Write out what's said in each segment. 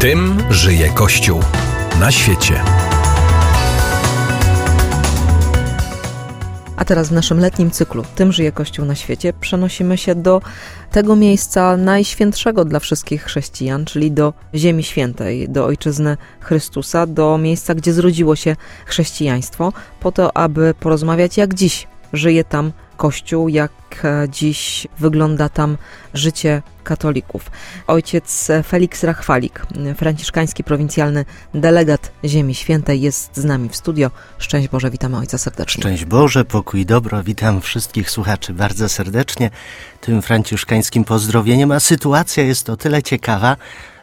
Tym żyje Kościół na świecie. A teraz w naszym letnim cyklu Tym żyje Kościół na świecie przenosimy się do tego miejsca najświętszego dla wszystkich chrześcijan, czyli do Ziemi Świętej, do Ojczyzny Chrystusa, do miejsca, gdzie zrodziło się chrześcijaństwo, po to, aby porozmawiać, jak dziś żyje tam Kościół, jak dziś wygląda tam życie katolików. Ojciec Felix Rachwalik, franciszkański prowincjalny delegat Ziemi Świętej, jest z nami w studio. Szczęść Boże, witamy Ojca serdecznie. Szczęść Boże, pokój dobro, witam wszystkich słuchaczy bardzo serdecznie tym franciszkańskim pozdrowieniem. A sytuacja jest o tyle ciekawa,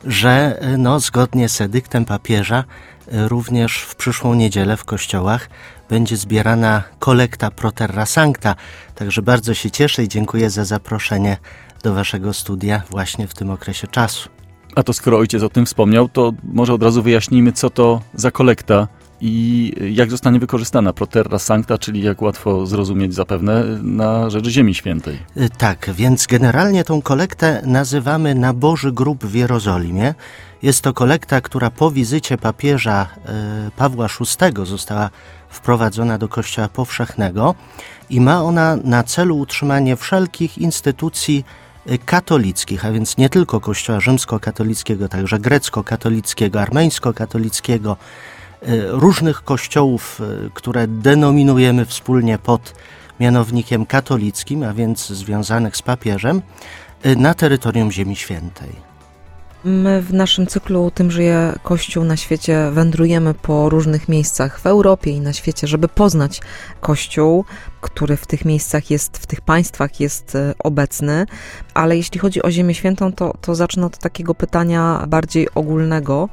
że no, zgodnie z edyktem papieża również w przyszłą niedzielę w kościołach będzie zbierana kolekta Pro Terra Sancta. Także bardzo się cieszę i dziękuję za zaproszenie do Waszego studia właśnie w tym okresie czasu. A to skoro ojciec o tym wspomniał, to może od razu wyjaśnijmy, co to za kolekta i jak zostanie wykorzystana Pro Terra Sancta, czyli jak łatwo zrozumieć zapewne, na rzecz Ziemi Świętej. Y, tak, więc generalnie tą kolektę nazywamy na Boży Grób w Jerozolimie. Jest to kolekta, która po wizycie papieża y, Pawła VI została wprowadzona do Kościoła Powszechnego i ma ona na celu utrzymanie wszelkich instytucji y, katolickich, a więc nie tylko Kościoła rzymskokatolickiego, także grecko-katolickiego, armeńsko-katolickiego, różnych kościołów, y, które denominujemy wspólnie pod mianownikiem katolickim, a więc związanych z papieżem, na terytorium Ziemi Świętej. My w naszym cyklu Tym żyje Kościół na świecie wędrujemy po różnych miejscach w Europie i na świecie, żeby poznać Kościół, który w tych miejscach jest, w tych państwach jest e, obecny. Ale jeśli chodzi o Ziemię Świętą, to, to zacznę od takiego pytania bardziej ogólnego.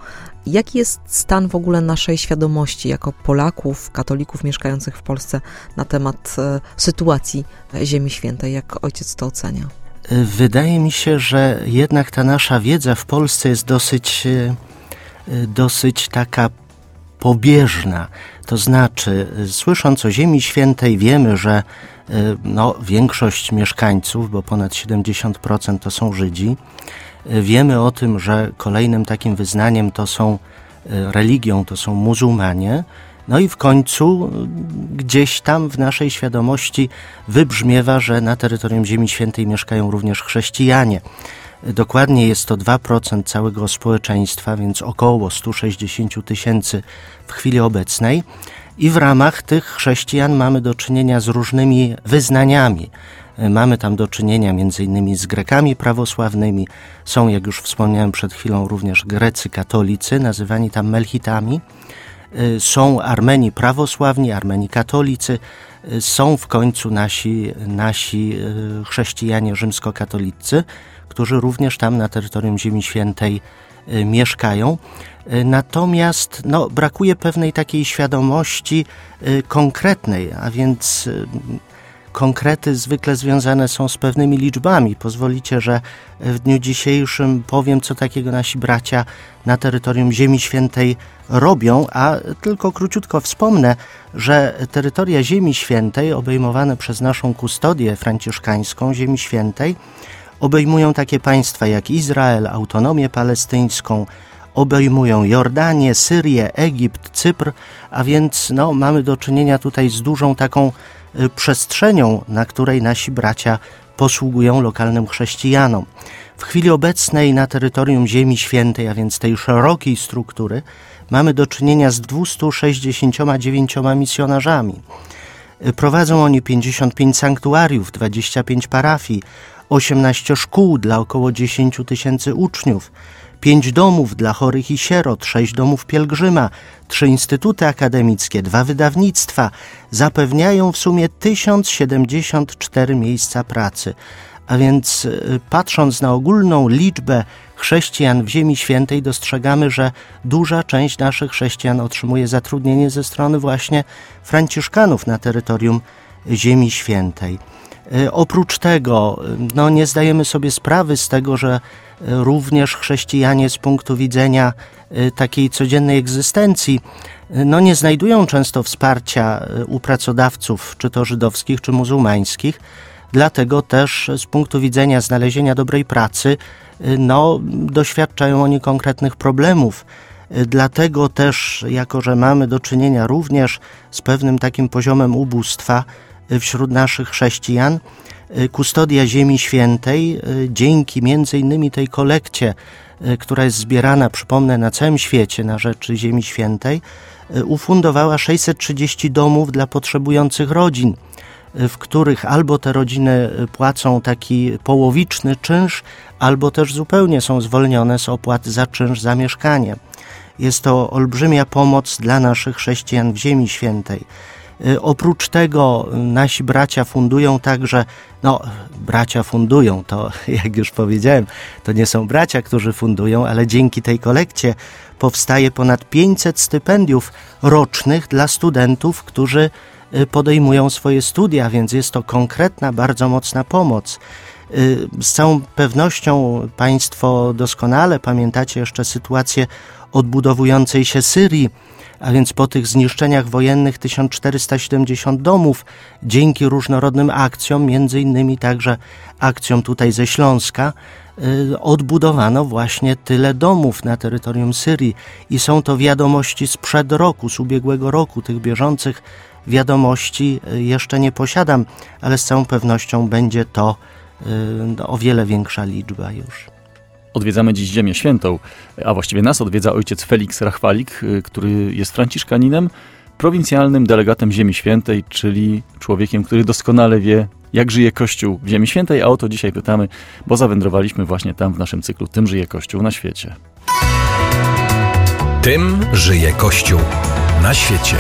Jaki jest stan w ogóle naszej świadomości jako Polaków, katolików mieszkających w Polsce na temat e, sytuacji Ziemi Świętej? Jak ojciec to ocenia? Wydaje mi się, że jednak ta nasza wiedza w Polsce jest dosyć, e, dosyć taka pobieżna. To znaczy, słysząc o Ziemi Świętej, wiemy, że e, no, większość mieszkańców, bo ponad 70% to są Żydzi, e, wiemy o tym, że kolejnym takim wyznaniem to są religią, to są muzułmanie. No i w końcu gdzieś tam w naszej świadomości wybrzmiewa, że na terytorium Ziemi Świętej mieszkają również chrześcijanie. Dokładnie jest to 2% całego społeczeństwa, więc około 160 tysięcy w chwili obecnej. I w ramach tych chrześcijan mamy do czynienia z różnymi wyznaniami. Mamy tam do czynienia innymi z Grekami prawosławnymi. Są, jak już wspomniałem przed chwilą, również Grecy katolicy, nazywani tam Melchitami. Y, są Armeni prawosławni, Armeni katolicy, y, są w końcu nasi, nasi chrześcijanie rzymskokatolicy, którzy również tam na terytorium Ziemi Świętej mieszkają. Natomiast no, brakuje pewnej takiej świadomości konkretnej, a więc konkrety zwykle związane są z pewnymi liczbami. Pozwolicie, że w dniu dzisiejszym powiem, co takiego nasi bracia na terytorium Ziemi Świętej robią, a tylko króciutko wspomnę, że terytoria Ziemi Świętej obejmowane przez naszą kustodię franciszkańską Ziemi Świętej obejmują takie państwa jak Izrael, autonomię palestyńską, obejmują Jordanię, Syrię, Egipt, Cypr, a więc no, mamy do czynienia tutaj z dużą taką przestrzenią, na której nasi bracia posługują lokalnym chrześcijanom. W chwili obecnej na terytorium Ziemi Świętej, a więc tej szerokiej struktury, mamy do czynienia z 269 misjonarzami. Y, prowadzą oni 55 sanktuariów, 25 parafii, 18 szkół dla około 10 tysięcy uczniów, pięć domów dla chorych i sierot, sześć domów pielgrzyma, trzy instytuty akademickie, dwa wydawnictwa zapewniają w sumie 1074 miejsca pracy. A więc y, patrząc na ogólną liczbę chrześcijan w Ziemi Świętej, dostrzegamy, że duża część naszych chrześcijan otrzymuje zatrudnienie ze strony właśnie Franciszkanów na terytorium Ziemi Świętej. Y, oprócz tego, y, no, nie zdajemy sobie sprawy z tego, że również chrześcijanie z punktu widzenia takiej codziennej egzystencji no nie znajdują często wsparcia u pracodawców, czy to żydowskich, czy muzułmańskich. Dlatego też z punktu widzenia znalezienia dobrej pracy, no, doświadczają oni konkretnych problemów. Dlatego też, jako że mamy do czynienia również z pewnym takim poziomem ubóstwa wśród naszych chrześcijan, kustodia Ziemi Świętej, dzięki między innymi tej kolekcie, która jest zbierana, przypomnę, na całym świecie na rzeczy Ziemi Świętej, ufundowała 630 domów dla potrzebujących rodzin w których albo te rodziny płacą taki połowiczny czynsz, albo też zupełnie są zwolnione z opłat za czynsz za mieszkanie. Jest to olbrzymia pomoc dla naszych chrześcijan w Ziemi Świętej. Oprócz tego nasi bracia fundują także, no, bracia fundują, to jak już powiedziałem, to nie są bracia, którzy fundują, ale dzięki tej kolekcie powstaje ponad 500 stypendiów rocznych dla studentów, którzy Y, podejmują swoje studia, więc jest to konkretna, bardzo mocna pomoc. Y, z całą pewnością Państwo doskonale pamiętacie jeszcze sytuację odbudowującej się Syrii, a więc po tych zniszczeniach wojennych 1470 domów, dzięki różnorodnym akcjom, między innymi także akcjom tutaj ze Śląska, y, odbudowano właśnie tyle domów na terytorium Syrii. I są to wiadomości sprzed roku, z ubiegłego roku, tych bieżących wiadomości y, jeszcze nie posiadam, ale z całą pewnością będzie to y, o wiele większa liczba już. Odwiedzamy dziś Ziemię Świętą, a właściwie nas odwiedza ojciec Felix Rachwalik, y, który jest franciszkaninem, prowincjalnym delegatem Ziemi Świętej, czyli człowiekiem, który doskonale wie, jak żyje Kościół w Ziemi Świętej, a o to dzisiaj pytamy, bo zawędrowaliśmy właśnie tam w naszym cyklu Tym żyje Kościół na świecie. Tym żyje Kościół na świecie.